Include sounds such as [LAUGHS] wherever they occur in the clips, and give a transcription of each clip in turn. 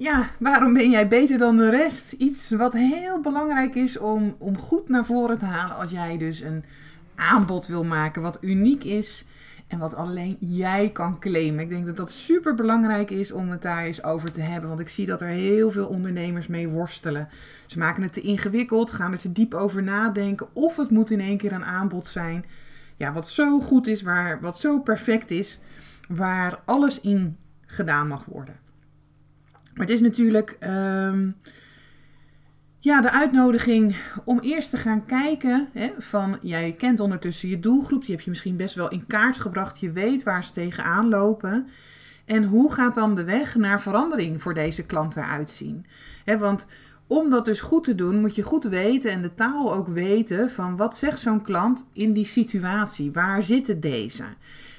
Ja, waarom ben jij beter dan de rest? Iets wat heel belangrijk is om, om goed naar voren te halen als jij dus een aanbod wil maken wat uniek is en wat alleen jij kan claimen. Ik denk dat dat super belangrijk is om het daar eens over te hebben. Want ik zie dat er heel veel ondernemers mee worstelen. Ze maken het te ingewikkeld, gaan er te diep over nadenken. Of het moet in één keer een aanbod zijn. Ja, wat zo goed is, waar, wat zo perfect is, waar alles in gedaan mag worden. Maar het is natuurlijk. Ehm, ja, de uitnodiging om eerst te gaan kijken hè, van, jij kent ondertussen je doelgroep, die heb je misschien best wel in kaart gebracht, je weet waar ze tegenaan lopen. En hoe gaat dan de weg naar verandering voor deze klant eruit zien? Want om dat dus goed te doen, moet je goed weten en de taal ook weten van wat zegt zo'n klant in die situatie? Waar zitten deze?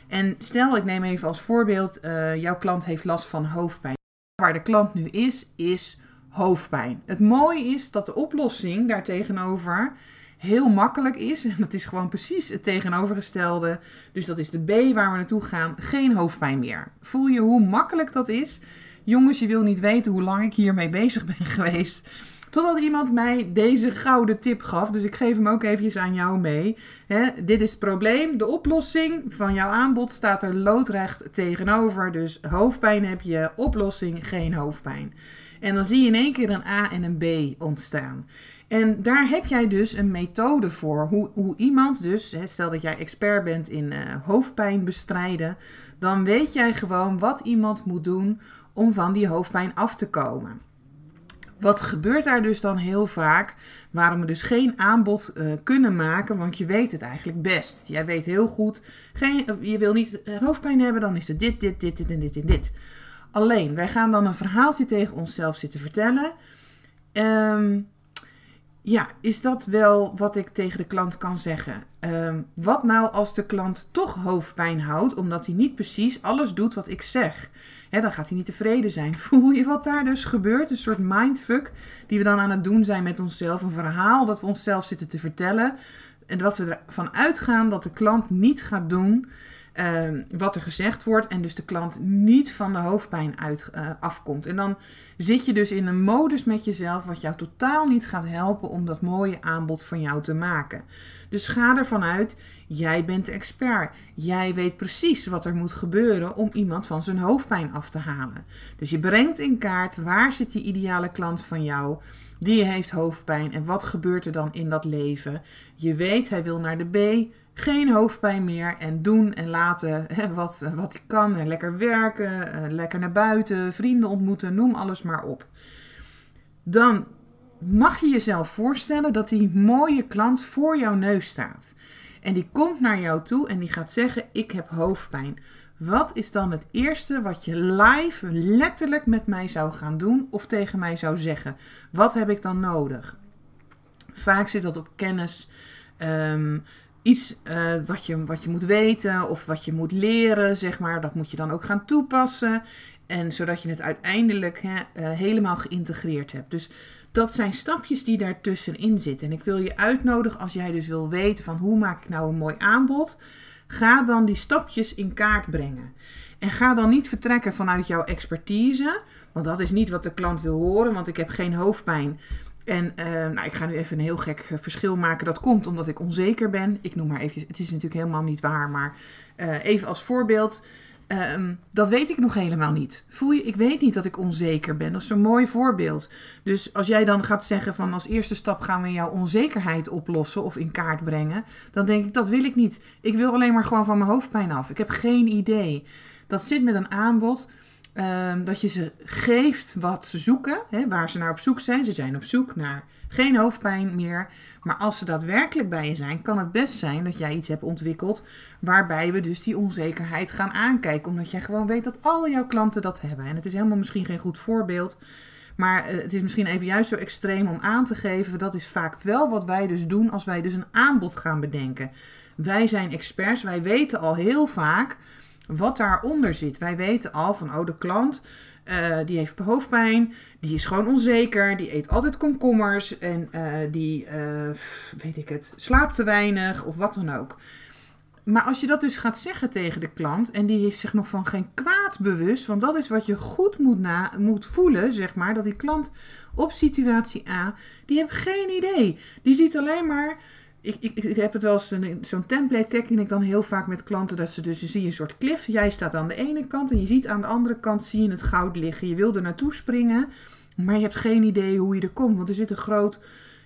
En stel, ik neem even als voorbeeld, uh, jouw klant heeft last van hoofdpijn. Waar de klant nu is, is hoofdpijn. Het mooie is dat de oplossing daartegenover heel makkelijk is. [LAUGHS] En dat is gewoon precies het tegenovergestelde. Dus dat is de B waar we naartoe gaan. Geen hoofdpijn meer. Voel je hoe makkelijk dat is? Jongens, je wil niet weten hoe lang ik hiermee bezig ben [LAUGHS] geweest. Totdat iemand mij deze gouden tip gaf. Dus ik geef hem ook eventjes aan jou mee. dit is het probleem. De oplossing van jouw aanbod staat er loodrecht tegenover. Dus hoofdpijn heb je, oplossing geen hoofdpijn. En dan zie je in één keer een A en een B ontstaan. En daar heb jij dus een methode voor. Hoe, hoe iemand dus, stel dat jij expert bent in uh, hoofdpijn bestrijden, dan weet jij gewoon wat iemand moet doen om van die hoofdpijn af te komen. Wat gebeurt daar dus dan heel vaak? Waarom we dus geen aanbod uh, kunnen maken, want je weet het eigenlijk best. Jij weet heel goed, geen, je wil niet uh, hoofdpijn hebben, dan is het dit, dit, dit, dit en dit en dit. Alleen, wij gaan dan een verhaaltje tegen onszelf zitten vertellen. Um, ja, is dat wel wat ik tegen de klant kan zeggen? Um, wat nou als de klant toch hoofdpijn houdt, omdat hij niet precies alles doet wat ik zeg? Dan gaat hij niet tevreden zijn. [LAUGHS] Voel je wat daar dus gebeurt? Een soort mindfuck die we dan aan het doen zijn met onszelf. Een verhaal dat we onszelf zitten te vertellen. En dat we ervan uitgaan dat de klant niet gaat doen Ehm, wat er gezegd wordt en dus de klant niet van de hoofdpijn uit, uh, afkomt. En dan zit je dus in een modus met jezelf wat jou totaal niet gaat helpen om dat mooie aanbod van jou te maken. Dus ga ervan uit, jij bent de expert. Jij weet precies wat er moet gebeuren om iemand van zijn hoofdpijn af te halen. Dus je brengt in kaart waar zit die ideale klant van jou die heeft hoofdpijn en wat gebeurt er dan in dat leven. Je weet, hij wil naar de B, geen hoofdpijn meer en doen en laten wat, wat ik kan. Lekker werken, eh, lekker naar buiten, vrienden ontmoeten, noem alles maar op. Dan mag je jezelf voorstellen dat die mooie klant voor jouw neus staat. En die komt naar jou toe en die gaat zeggen: Ik heb hoofdpijn. Wat is dan het eerste wat je live, letterlijk met mij zou gaan doen of tegen mij zou zeggen? Wat heb ik dan nodig? Vaak zit dat op kennis. Um, iets uh, wat, je, wat je moet weten of wat je moet leren, zeg maar, dat moet je dan ook gaan toepassen. En zodat je het uiteindelijk uh, helemaal geïntegreerd hebt. Dus dat zijn stapjes die daartussenin zitten. En ik wil je uitnodigen als jij dus wil weten van hoe maak ik nou een mooi aanbod. Ga dan die stapjes in kaart brengen. En ga dan niet vertrekken vanuit jouw expertise. Want dat is niet wat de klant wil horen. Want ik heb geen hoofdpijn. En uh, nou, ik ga nu even een heel gek eh, verschil maken. Dat komt omdat ik onzeker ben. Ik noem maar even, het is natuurlijk helemaal niet waar, maar uh, even als voorbeeld. Um, dat weet ik nog helemaal niet. Voel je, ik weet niet dat ik onzeker ben. Dat is zo'n mooi voorbeeld. Dus als jij dan gaat zeggen van als eerste stap gaan we jouw onzekerheid oplossen of in kaart brengen, dan denk ik dat wil ik niet. Ik wil alleen maar gewoon van mijn hoofdpijn af. Ik heb geen idee. Dat zit met een aanbod Ehm, dat je ze geeft wat ze zoeken, hè, waar ze naar op zoek zijn. Ze zijn op zoek naar geen hoofdpijn meer. Maar als ze daadwerkelijk bij je zijn, kan het best zijn dat jij iets hebt ontwikkeld waarbij we dus die onzekerheid gaan aankijken. Omdat jij gewoon weet dat al jouw klanten dat hebben. En het is helemaal misschien geen goed voorbeeld. Maar eh, het is misschien even juist zo extreem om aan te geven. Dat is vaak wel wat wij dus doen als wij dus een aanbod gaan bedenken. Wij zijn experts, wij weten al heel vaak wat daaronder zit. Wij weten al van, oh, de klant uh, die heeft hoofdpijn, die is gewoon onzeker, die eet altijd komkommers en uh, die, uh, weet ik het, slaapt te weinig of wat dan ook. Maar als je dat dus gaat zeggen tegen de klant en die heeft zich nog van geen kwaad bewust, want dat is wat je goed moet, na, moet voelen, zeg maar, dat die klant op situatie A, die heeft geen idee. Die ziet alleen maar ik, ik, ik, heb het wel eens zo'n template teken ik dan heel vaak met klanten dat ze dus je ziet een soort cliff. Jij staat aan de ene kant en je ziet aan de andere kant zie je het goud liggen. Je wil er naartoe springen, maar je hebt geen idee hoe je er komt, want er zit een groot,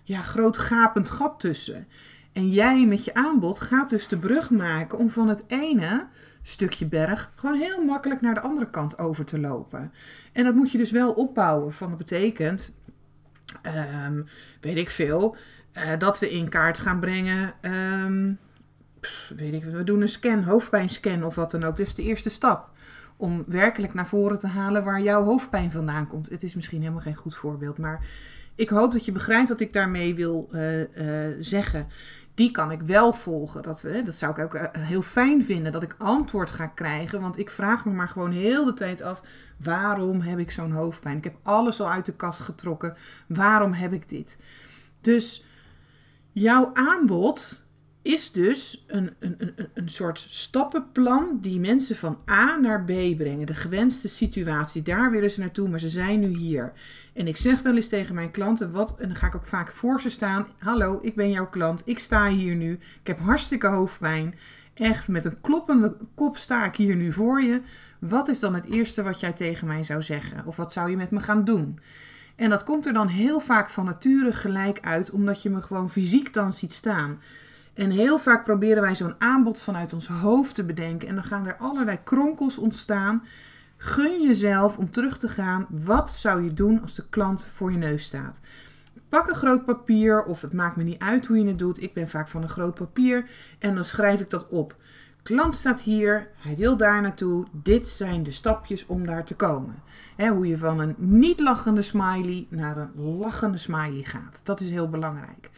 ja, groot gapend gat tussen. En jij met je aanbod gaat dus de brug maken om van het ene stukje berg gewoon heel makkelijk naar de andere kant over te lopen. En dat moet je dus wel opbouwen. Van dat betekent, um, weet ik veel, uh, dat we in kaart gaan brengen. Um, weet ik, we doen een scan, hoofdpijnscan of wat dan ook. Dat is de eerste stap. Om werkelijk naar voren te halen waar jouw hoofdpijn vandaan komt. Het is misschien helemaal geen goed voorbeeld, maar ik hoop dat je begrijpt wat ik daarmee wil uh, uh, zeggen. Die kan ik wel volgen. Dat, we, dat zou ik ook heel fijn vinden dat ik antwoord ga krijgen. Want ik vraag me maar gewoon heel de tijd af: waarom heb ik zo'n hoofdpijn? Ik heb alles al uit de kast getrokken. Waarom heb ik dit? Dus Jouw aanbod is dus een, een, een, een soort stappenplan die mensen van A naar B brengen. De gewenste situatie, daar willen ze naartoe, maar ze zijn nu hier. En ik zeg wel eens tegen mijn klanten, wat, en dan ga ik ook vaak voor ze staan. Hallo, ik ben jouw klant, ik sta hier nu, ik heb hartstikke hoofdpijn. Echt, met een kloppende kop sta ik hier nu voor je. Wat is dan het eerste wat jij tegen mij zou zeggen? Of wat zou je met me gaan doen? En dat komt er dan heel vaak van nature gelijk uit, omdat je me gewoon fysiek dan ziet staan. En heel vaak proberen wij zo'n aanbod vanuit ons hoofd te bedenken. En dan gaan er allerlei kronkels ontstaan. Gun jezelf om terug te gaan. Wat zou je doen als de klant voor je neus staat? Pak een groot papier, of het maakt me niet uit hoe je het doet. Ik ben vaak van een groot papier. En dan schrijf ik dat op. Klant staat hier, hij wil daar naartoe. Dit zijn de stapjes om daar te komen. hoe je van een niet lachende smiley naar een lachende smiley gaat. Dat is heel belangrijk.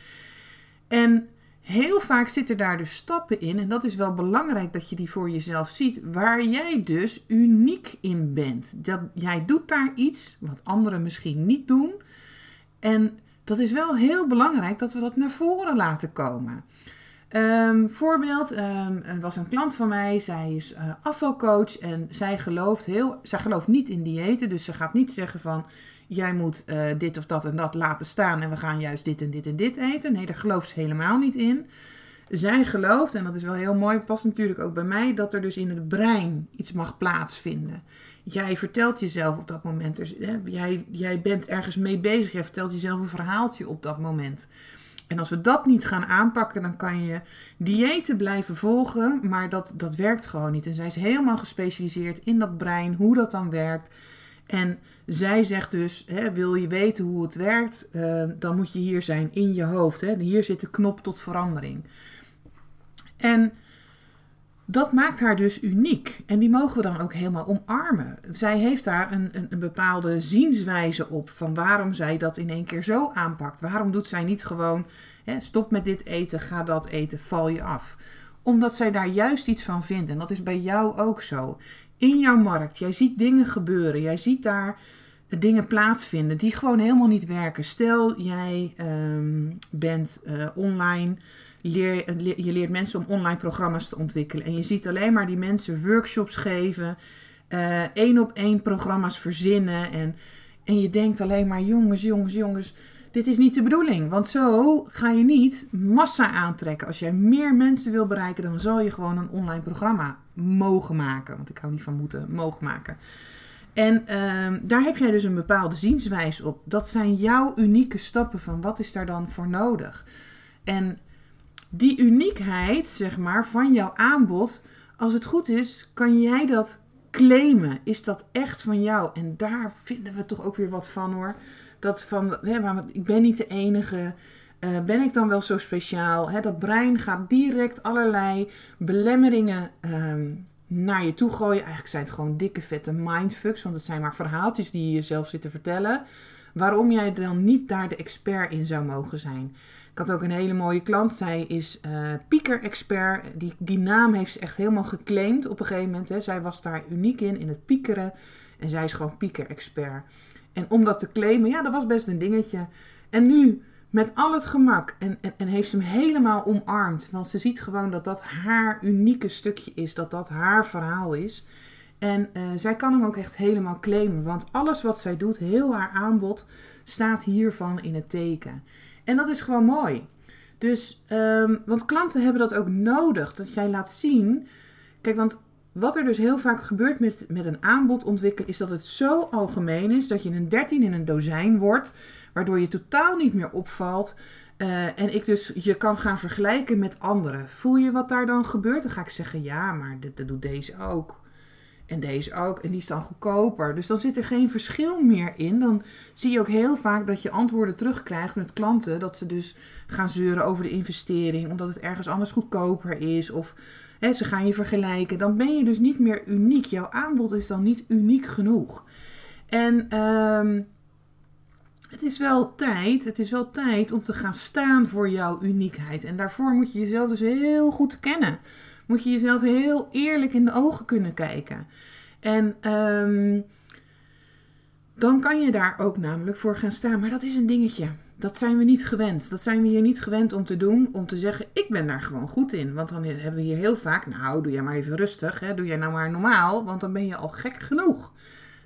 En heel vaak zitten daar dus stappen in. En dat is wel belangrijk dat je die voor jezelf ziet. Waar jij dus uniek in bent. Dat, jij doet daar iets wat anderen misschien niet doen. En dat is wel heel belangrijk dat we dat naar voren laten komen. Um, voorbeeld, um, er was een klant van mij, zij is uh, afvalcoach en zij gelooft, heel, zij gelooft niet in diëten. Dus ze gaat niet zeggen van, jij moet uh, dit of dat en dat laten staan en we gaan juist dit en dit en dit eten. Nee, daar gelooft ze helemaal niet in. Zij gelooft, en dat is wel heel mooi, past natuurlijk ook bij mij, dat er dus in het brein iets mag plaatsvinden. Jij vertelt jezelf op dat moment, hè, jij, jij bent ergens mee bezig, jij vertelt jezelf een verhaaltje op dat moment. En als we dat niet gaan aanpakken, dan kan je diëten blijven volgen, maar dat, dat werkt gewoon niet. En zij is helemaal gespecialiseerd in dat brein, hoe dat dan werkt. En zij zegt dus, hè, wil je weten hoe het werkt, uh, dan moet je hier zijn in je hoofd. Hè. Hier zit de knop tot verandering. En dat maakt haar dus uniek. En die mogen we dan ook helemaal omarmen. Zij heeft daar een, een, een, bepaalde zienswijze op van waarom zij dat in één keer zo aanpakt. Waarom doet zij niet gewoon, hè, stop met dit eten, ga dat eten, val je af. Omdat zij daar juist iets van vindt. En dat is bij jou ook zo. In jouw markt, jij ziet dingen gebeuren. Jij ziet daar dingen plaatsvinden die gewoon helemaal niet werken. Stel, jij um, bent uh, online je leert mensen om online programma's te ontwikkelen. En je ziet alleen maar die mensen workshops geven, uh, één op één programma's verzinnen. En, en je denkt alleen maar, jongens, jongens, jongens, dit is niet de bedoeling. Want zo ga je niet massa aantrekken. Als jij meer mensen wil bereiken, dan zal je gewoon een online programma mogen maken. Want ik hou niet van moeten, mogen maken. En uh, daar heb jij dus een bepaalde zienswijze op. Dat zijn jouw unieke stappen van wat is daar dan voor nodig. En die uniekheid, zeg maar, van jouw aanbod, als het goed is, kan jij dat claimen, is dat echt van jou? En daar vinden we toch ook weer wat van hoor. Dat van, maar ik ben niet de enige. Uh, ben ik dan wel zo speciaal? Dat brein gaat direct allerlei belemmeringen ehm, naar je toe gooien. Eigenlijk zijn het gewoon dikke vette mindfucks, want het zijn maar verhaaltjes die je jezelf zit te vertellen. Waarom jij dan niet daar de expert in zou mogen zijn. Ik had ook een hele mooie klant. Zij is uh, pieker-expert. Die, die naam heeft ze echt helemaal geclaimd op een gegeven moment. Hè. Zij was daar uniek in, in het piekeren. En zij is gewoon pieker-expert. En om dat te claimen, ja, dat was best een dingetje. En nu, met al het gemak, en, en, heeft ze hem helemaal omarmd. Want ze ziet gewoon dat dat haar unieke stukje is. Dat dat haar verhaal is. En uh, zij kan hem ook echt helemaal claimen. Want alles wat zij doet, heel haar aanbod, staat hiervan in het teken. En dat is gewoon mooi. Dus, um, want klanten hebben dat ook nodig. Dat jij laat zien. Kijk, want wat er dus heel vaak gebeurt met, met een aanbod ontwikkelen, is dat het zo algemeen is dat je een 13 in een dozijn wordt, waardoor je totaal niet meer opvalt. Uh, en ik dus je kan gaan vergelijken met anderen. Voel je wat daar dan gebeurt? Dan ga ik zeggen: ja, maar dit, dat doet deze ook. En deze ook. En die is dan goedkoper. Dus dan zit er geen verschil meer in. Dan zie je ook heel vaak dat je antwoorden terugkrijgt met klanten. Dat ze dus gaan zeuren over de investering. Omdat het ergens anders goedkoper is. Of hè, ze gaan je vergelijken. Dan ben je dus niet meer uniek. Jouw aanbod is dan niet uniek genoeg. En um, het is wel tijd. Het is wel tijd om te gaan staan voor jouw uniekheid. En daarvoor moet je jezelf dus heel goed kennen moet je jezelf heel eerlijk in de ogen kunnen kijken. En um, dan kan je daar ook namelijk voor gaan staan. Maar dat is een dingetje. Dat zijn we niet gewend. Dat zijn we hier niet gewend om te doen. Om te zeggen, ik ben daar gewoon goed in. Want dan hebben we hier heel vaak, nou doe jij maar even rustig. Hè? Doe jij nou maar normaal. Want dan ben je al gek genoeg.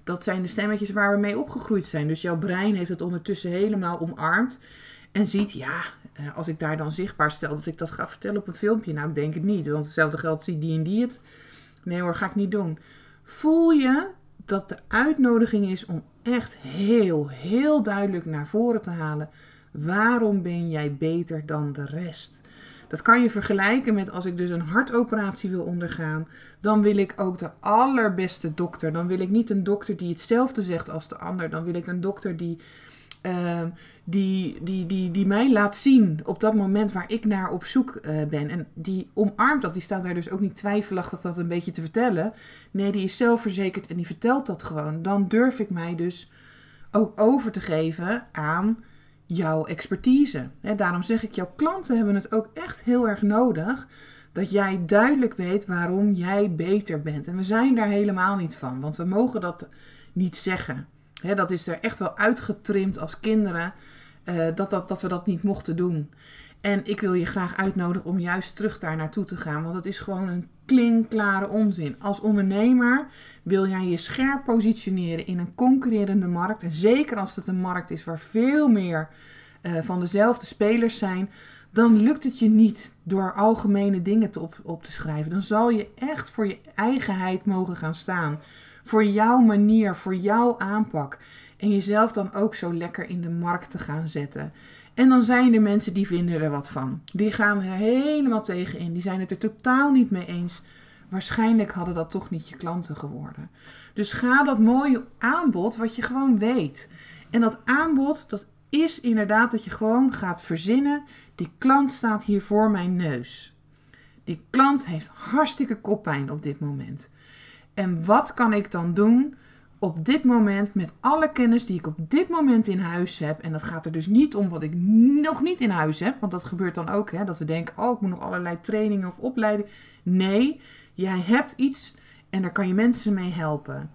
Dat zijn de stemmetjes waar we mee opgegroeid zijn. Dus jouw brein heeft het ondertussen helemaal omarmd. En ziet, ja, eh, als ik daar dan zichtbaar stel dat ik dat ga vertellen op een filmpje. Nou, ik denk het niet. Want hetzelfde geld ziet die en die het. Nee hoor, ga ik niet doen. Voel je dat de uitnodiging is om echt heel, heel duidelijk naar voren te halen. Waarom ben jij beter dan de rest? Dat kan je vergelijken met als ik dus een hartoperatie wil ondergaan. Dan wil ik ook de allerbeste dokter. Dan wil ik niet een dokter die hetzelfde zegt als de ander. Dan wil ik een dokter die Ehm, die, die, die, die mij laat zien op dat moment waar ik naar op zoek uh, ben. En die omarmt dat. Die staat daar dus ook niet twijfelachtig dat een beetje te vertellen. Nee, die is zelfverzekerd en die vertelt dat gewoon. Dan durf ik mij dus ook over te geven aan jouw expertise. He, daarom zeg ik, jouw klanten hebben het ook echt heel erg nodig dat jij duidelijk weet waarom jij beter bent. En we zijn daar helemaal niet van, want we mogen dat niet zeggen dat is er echt wel uitgetrimd als kinderen. Uh, dat, dat, dat we dat niet mochten doen. En ik wil je graag uitnodigen om juist terug daar naartoe te gaan. Want het is gewoon een klinkklare onzin. Als ondernemer wil jij je scherp positioneren in een concurrerende markt. En zeker als het een markt is waar veel meer uh, van dezelfde spelers zijn. Dan lukt het je niet door algemene dingen te op, op te schrijven. Dan zal je echt voor je eigenheid mogen gaan staan voor jouw manier, voor jouw aanpak. En jezelf dan ook zo lekker in de markt te gaan zetten. En dan zijn er mensen die vinden er wat van. Die gaan er helemaal tegen in. Die zijn het er totaal niet mee eens. Waarschijnlijk hadden dat toch niet je klanten geworden. Dus ga dat mooie aanbod, wat je gewoon weet. En dat aanbod, dat is inderdaad dat je gewoon gaat verzinnen. Die klant staat hier voor mijn neus. Die klant heeft hartstikke koppijn op dit moment. En wat kan ik dan doen op dit moment met alle kennis die ik op dit moment in huis heb? En dat gaat er dus niet om wat ik nog niet in huis heb, want dat gebeurt dan ook, hè, dat we denken, oh, ik moet nog allerlei trainingen of opleidingen. Nee, jij hebt iets en daar kan je mensen mee helpen.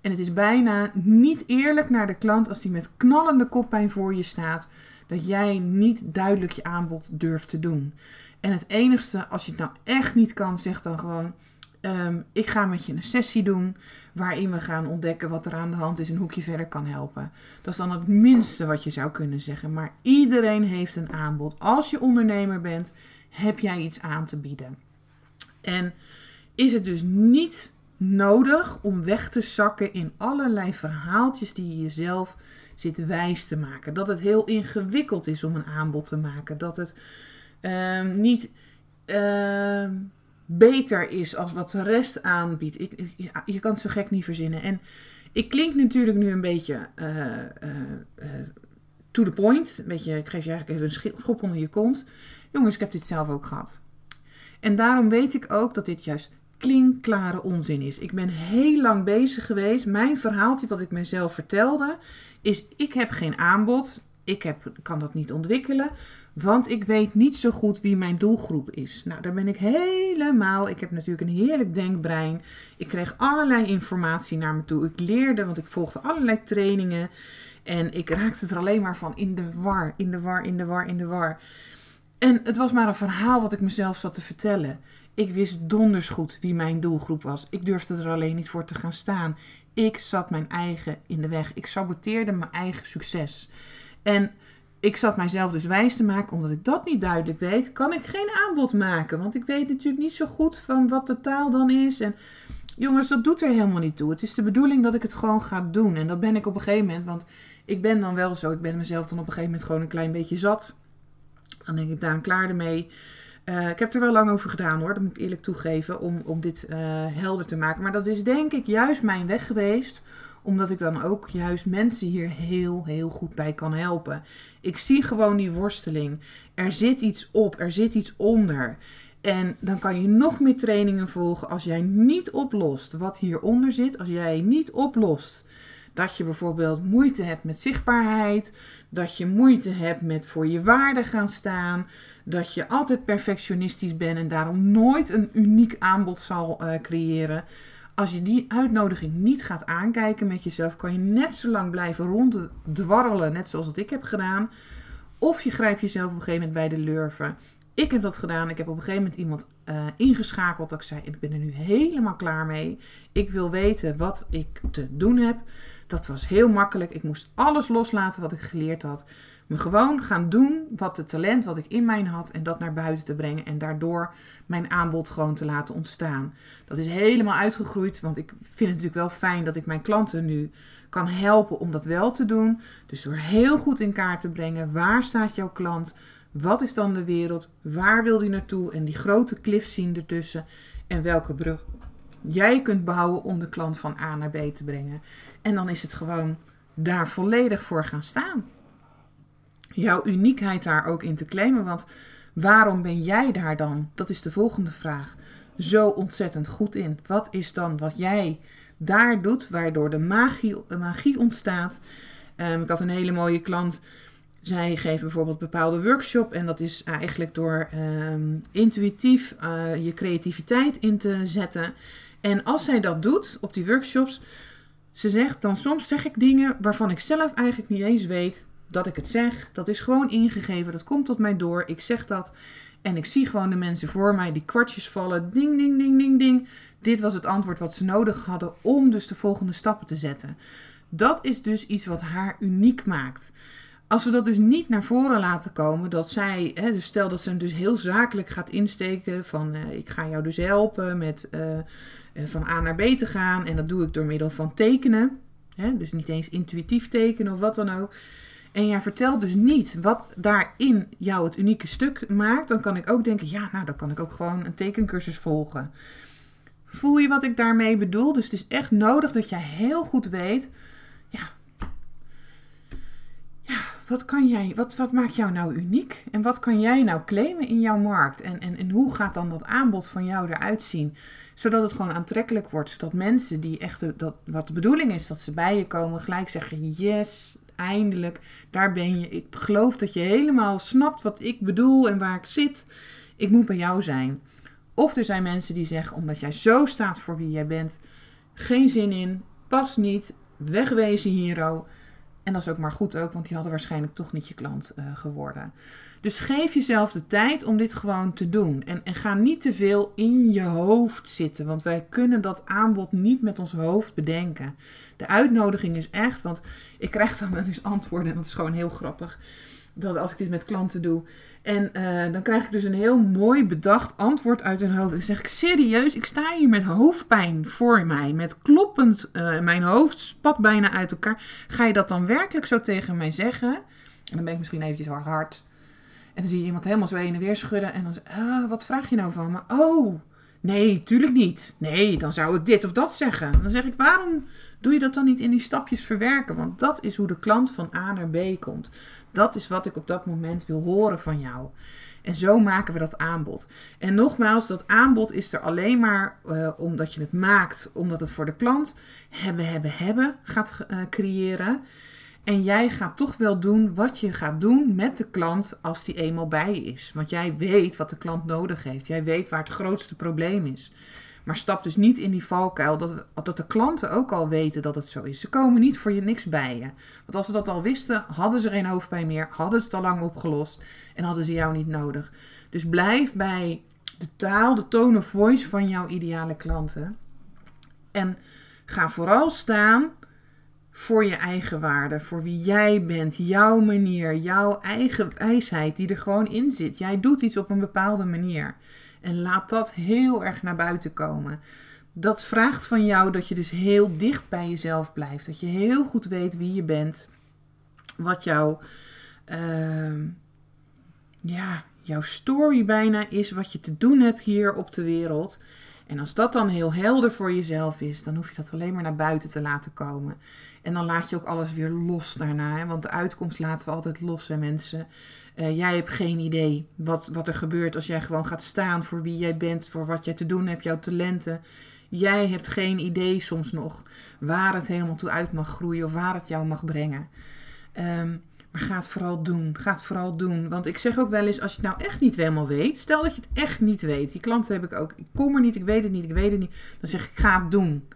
En het is bijna niet eerlijk naar de klant als die met knallende koppijn voor je staat, dat jij niet duidelijk je aanbod durft te doen. En het enigste, als je het nou echt niet kan, zeg dan gewoon: Um, ik ga met je een sessie doen waarin we gaan ontdekken wat er aan de hand is en hoe ik je verder kan helpen. Dat is dan het minste wat je zou kunnen zeggen. Maar iedereen heeft een aanbod. Als je ondernemer bent, heb jij iets aan te bieden. En is het dus niet nodig om weg te zakken in allerlei verhaaltjes die je jezelf zit wijs te maken. Dat het heel ingewikkeld is om een aanbod te maken. Dat het um, niet. Uh, beter is als wat de rest aanbiedt. Ik, je kan het zo gek niet verzinnen. En ik klink natuurlijk nu een beetje eh, eh, eh, to the point. Een beetje, ik geef je eigenlijk even een schop onder je kont. Jongens, ik heb dit zelf ook gehad. En daarom weet ik ook dat dit juist klinkklare onzin is. Ik ben heel lang bezig geweest. Mijn verhaaltje wat ik mezelf vertelde is: ik heb geen aanbod. Ik heb, kan dat niet ontwikkelen. Want ik weet niet zo goed wie mijn doelgroep is. Nou, daar ben ik helemaal. Ik heb natuurlijk een heerlijk denkbrein. Ik kreeg allerlei informatie naar me toe. Ik leerde, want ik volgde allerlei trainingen. En ik raakte er alleen maar van in de war, in de war, in de war, in de war. En het was maar een verhaal wat ik mezelf zat te vertellen. Ik wist donders goed wie mijn doelgroep was. Ik durfde er alleen niet voor te gaan staan. Ik zat mijn eigen in de weg. Ik saboteerde mijn eigen succes. En ik zat mijzelf dus wijs te maken, omdat ik dat niet duidelijk weet, kan ik geen aanbod maken. Want ik weet natuurlijk niet zo goed van wat de taal dan is. En jongens, dat doet er helemaal niet toe. Het is de bedoeling dat ik het gewoon ga doen. En dat ben ik op een gegeven moment, want ik ben dan wel zo, ik ben mezelf dan op een gegeven moment gewoon een klein beetje zat. Dan denk ik, daar klaar ermee. Eh, ik heb er wel lang over gedaan hoor, dat moet ik eerlijk toegeven, om, om dit eh, helder te maken. Maar dat is denk ik juist mijn weg geweest, omdat ik dan ook juist mensen hier heel, heel goed bij kan helpen. Ik zie gewoon die worsteling. Er zit iets op, er zit iets onder. En dan kan je nog meer trainingen volgen als jij niet oplost wat hieronder zit. Als jij niet oplost dat je bijvoorbeeld moeite hebt met zichtbaarheid, dat je moeite hebt met voor je waarde gaan staan, dat je altijd perfectionistisch bent en daarom nooit een uniek aanbod zal uh, creëren. Als je die uitnodiging niet gaat aankijken met jezelf, kan je net zo lang blijven ronddwarrelen, net zoals dat ik heb gedaan. Of je grijpt jezelf op een gegeven moment bij de lurven. Ik heb dat gedaan. Ik heb op een gegeven moment iemand uh, ingeschakeld. Dat ik zei: Ik ben er nu helemaal klaar mee. Ik wil weten wat ik te doen heb. Dat was heel makkelijk. Ik moest alles loslaten wat ik geleerd had. Me gewoon gaan doen wat het talent wat ik in mij had en dat naar buiten te brengen en daardoor mijn aanbod gewoon te laten ontstaan. Dat is helemaal uitgegroeid, want ik vind het natuurlijk wel fijn dat ik mijn klanten nu kan helpen om dat wel te doen. Dus door heel goed in kaart te brengen, waar staat jouw klant? Wat is dan de wereld? Waar wil die naartoe? En die grote cliff zien ertussen. En welke brug jij kunt bouwen om de klant van A naar B te brengen. En dan is het gewoon daar volledig voor gaan staan. Jouw uniekheid daar ook in te claimen. Want waarom ben jij daar dan? Dat is de volgende vraag. Zo ontzettend goed in. Wat is dan wat jij daar doet, waardoor de magie, de magie ontstaat? Um, ik had een hele mooie klant. Zij geven bijvoorbeeld een bepaalde workshop. En dat is eigenlijk door um, intuïtief uh, je creativiteit in te zetten. En als zij dat doet op die workshops, ze zegt dan soms zeg ik dingen waarvan ik zelf eigenlijk niet eens weet dat ik het zeg. Dat is gewoon ingegeven, dat komt tot mij door. Ik zeg dat en ik zie gewoon de mensen voor mij die kwartjes vallen. Ding, ding, ding, ding, ding. Dit was het antwoord wat ze nodig hadden om dus de volgende stappen te zetten. Dat is dus iets wat haar uniek maakt. Als we dat dus niet naar voren laten komen, dat zij, hè, dus stel dat ze hem dus heel zakelijk gaat insteken van uh, ik ga jou dus helpen met uh, van A naar B te gaan en dat doe ik door middel van tekenen. Hè, dus niet eens intuïtief tekenen of wat dan ook. En jij vertelt dus niet wat daarin jou het unieke stuk maakt, dan kan ik ook denken, ja, nou, dan kan ik ook gewoon een tekencursus volgen. Voel je wat ik daarmee bedoel? Dus het is echt nodig dat jij heel goed weet, ja, ja, wat kan jij, wat, wat maakt jou nou uniek? En wat kan jij nou claimen in jouw markt? En, en, en hoe gaat dan dat aanbod van jou eruit zien? Zodat het gewoon aantrekkelijk wordt, zodat mensen die echt, dat, wat de bedoeling is, dat ze bij je komen, gelijk zeggen, yes, eindelijk, daar ben je. Ik geloof dat je helemaal snapt wat ik bedoel en waar ik zit. Ik moet bij jou zijn. Of er zijn mensen die zeggen, omdat jij zo staat voor wie jij bent, geen zin in, past niet, wegwezen hero. En dat is ook maar goed ook, want die hadden waarschijnlijk toch niet je klant uh, geworden. Dus geef jezelf de tijd om dit gewoon te doen. En, en ga niet te veel in je hoofd zitten, want wij kunnen dat aanbod niet met ons hoofd bedenken. De uitnodiging is echt, want ik krijg dan wel eens antwoorden en dat is gewoon heel grappig. Dat als ik dit met klanten doe. En uh, dan krijg ik dus een heel mooi bedacht antwoord uit hun hoofd. Dan zeg ik serieus, ik sta hier met hoofdpijn voor mij. Met kloppend, uh, mijn hoofd spat bijna uit elkaar. Ga je dat dan werkelijk zo tegen mij zeggen? En dan ben ik misschien eventjes hard. En dan zie je iemand helemaal zo heen en weer schudden. En dan uh, wat vraag je nou van me? Oh, Nee, tuurlijk niet. Nee, dan zou ik dit of dat zeggen. Dan zeg ik, waarom doe je dat dan niet in die stapjes verwerken? Want dat is hoe de klant van A naar B komt. Dat is wat ik op dat moment wil horen van jou. En zo maken we dat aanbod. En nogmaals, dat aanbod is er alleen maar uh, omdat je het maakt, omdat het voor de klant hebben, hebben, hebben gaat uh, creëren. En jij gaat toch wel doen wat je gaat doen met de klant als die eenmaal bij je is. Want jij weet wat de klant nodig heeft. Jij weet waar het grootste probleem is. Maar stap dus niet in die valkuil dat, dat de klanten ook al weten dat het zo is. Ze komen niet voor je niks bij je. Want als ze dat al wisten, hadden ze geen hoofdpijn meer, hadden ze het al lang opgelost en hadden ze jou niet nodig. Dus blijf bij de taal, de tone of voice van jouw ideale klanten. En ga vooral staan voor je eigen waarde, voor wie jij bent, jouw manier, jouw eigen wijsheid die er gewoon in zit. Jij doet iets op een bepaalde manier. En laat dat heel erg naar buiten komen. Dat vraagt van jou dat je dus heel dicht bij jezelf blijft. Dat je heel goed weet wie je bent. Wat jouw, uh, ja, jouw story bijna is. Wat je te doen hebt hier op de wereld. En als dat dan heel helder voor jezelf is, dan hoef je dat alleen maar naar buiten te laten komen. En dan laat je ook alles weer los daarna. Hè? Want de uitkomst laten we altijd los, hè, mensen. Uh, jij hebt geen idee wat, wat er gebeurt als jij gewoon gaat staan voor wie jij bent, voor wat jij te doen hebt, jouw talenten. Jij hebt geen idee soms nog waar het helemaal toe uit mag groeien of waar het jou mag brengen. Um, maar ga het vooral doen. Ga het vooral doen. Want ik zeg ook wel eens, als je het nou echt niet helemaal weet, stel dat je het echt niet weet. Die klanten heb ik ook. Ik kom er niet, ik weet het niet, ik weet het niet. Dan zeg ik, ga het doen.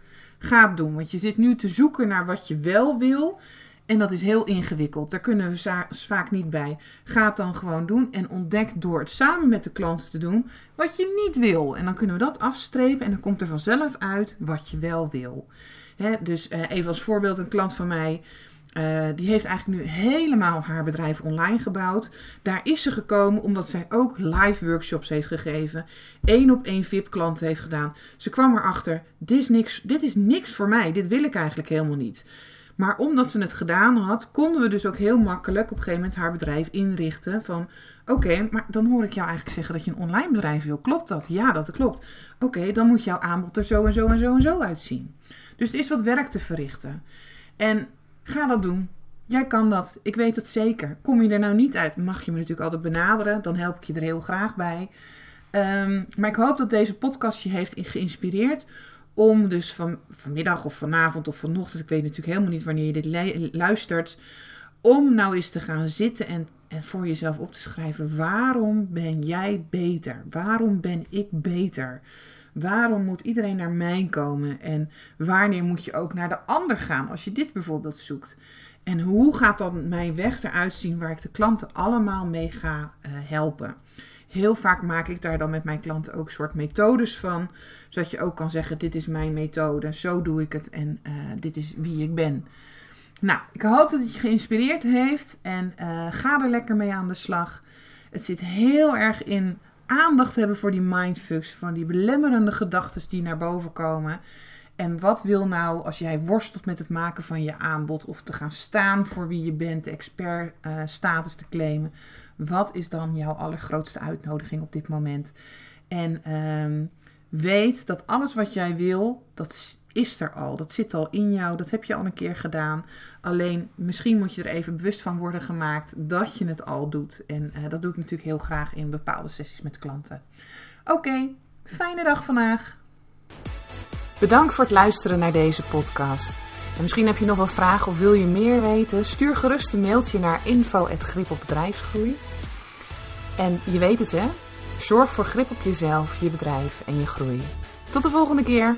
Ga het doen. Want je zit nu te zoeken naar wat je wel wil. En dat is heel ingewikkeld. Daar kunnen we vaak niet bij. Ga dan gewoon doen en ontdek door het samen met de klant te doen wat je niet wil. En dan kunnen we dat afstrepen en dan komt er vanzelf uit wat je wel wil. dus uh, even als voorbeeld, een klant van mij. Uh, die heeft eigenlijk nu helemaal haar bedrijf online gebouwd. Daar is ze gekomen omdat zij ook live workshops heeft gegeven. één op één VIP-klanten heeft gedaan. Ze kwam erachter: dit is, niks, dit is niks voor mij. Dit wil ik eigenlijk helemaal niet. Maar omdat ze het gedaan had, konden we dus ook heel makkelijk op een gegeven moment haar bedrijf inrichten. Van oké, maar dan hoor ik jou eigenlijk zeggen dat je een online bedrijf wil. Klopt dat? Ja, dat klopt. Oké, dan moet jouw aanbod er zo en zo en zo en zo uitzien. Dus er is wat werk te verrichten. En ga dat doen. Jij kan dat. Ik weet het zeker. Kom je er nou niet uit, mag je me natuurlijk altijd benaderen. Dan help ik je er heel graag bij. Um, maar ik hoop dat deze podcast je heeft geïnspireerd om dus van, vanmiddag of vanavond of vanochtend, ik weet natuurlijk helemaal niet wanneer je dit luistert, om nou eens te gaan zitten en, en voor jezelf op te schrijven: waarom ben jij beter? Waarom ben ik beter? Waarom moet iedereen naar mij komen? En wanneer moet je ook naar de ander gaan als je dit bijvoorbeeld zoekt? En hoe gaat dan mijn weg eruit zien waar ik de klanten allemaal mee ga uh, helpen? Heel vaak maak ik daar dan met mijn klanten ook soort methodes van. Zodat je ook kan zeggen: dit is mijn methode, zo doe ik het en uh, dit is wie ik ben. Nou, ik hoop dat het je geïnspireerd heeft en uh, ga er lekker mee aan de slag. Het zit heel erg in aandacht hebben voor die mindfucks, van die belemmerende gedachten die naar boven komen. En wat wil nou als jij worstelt met het maken van je aanbod of te gaan staan voor wie je bent, de expert uh, status te claimen? Wat is dan jouw allergrootste uitnodiging op dit moment? En um, weet dat alles wat jij wil, dat is er al. Dat zit al in jou. Dat heb je al een keer gedaan. Alleen misschien moet je er even bewust van worden gemaakt dat je het al doet. En uh, dat doe ik natuurlijk heel graag in bepaalde sessies met klanten. Oké, fijne dag vandaag. Bedankt voor het luisteren naar deze podcast. En misschien heb je nog wel vragen of wil je meer weten? Stuur gerust een mailtje naar info.gripopbedrijfsgroei. En je weet het hè, zorg voor grip op jezelf, je bedrijf en je groei. Tot de volgende keer!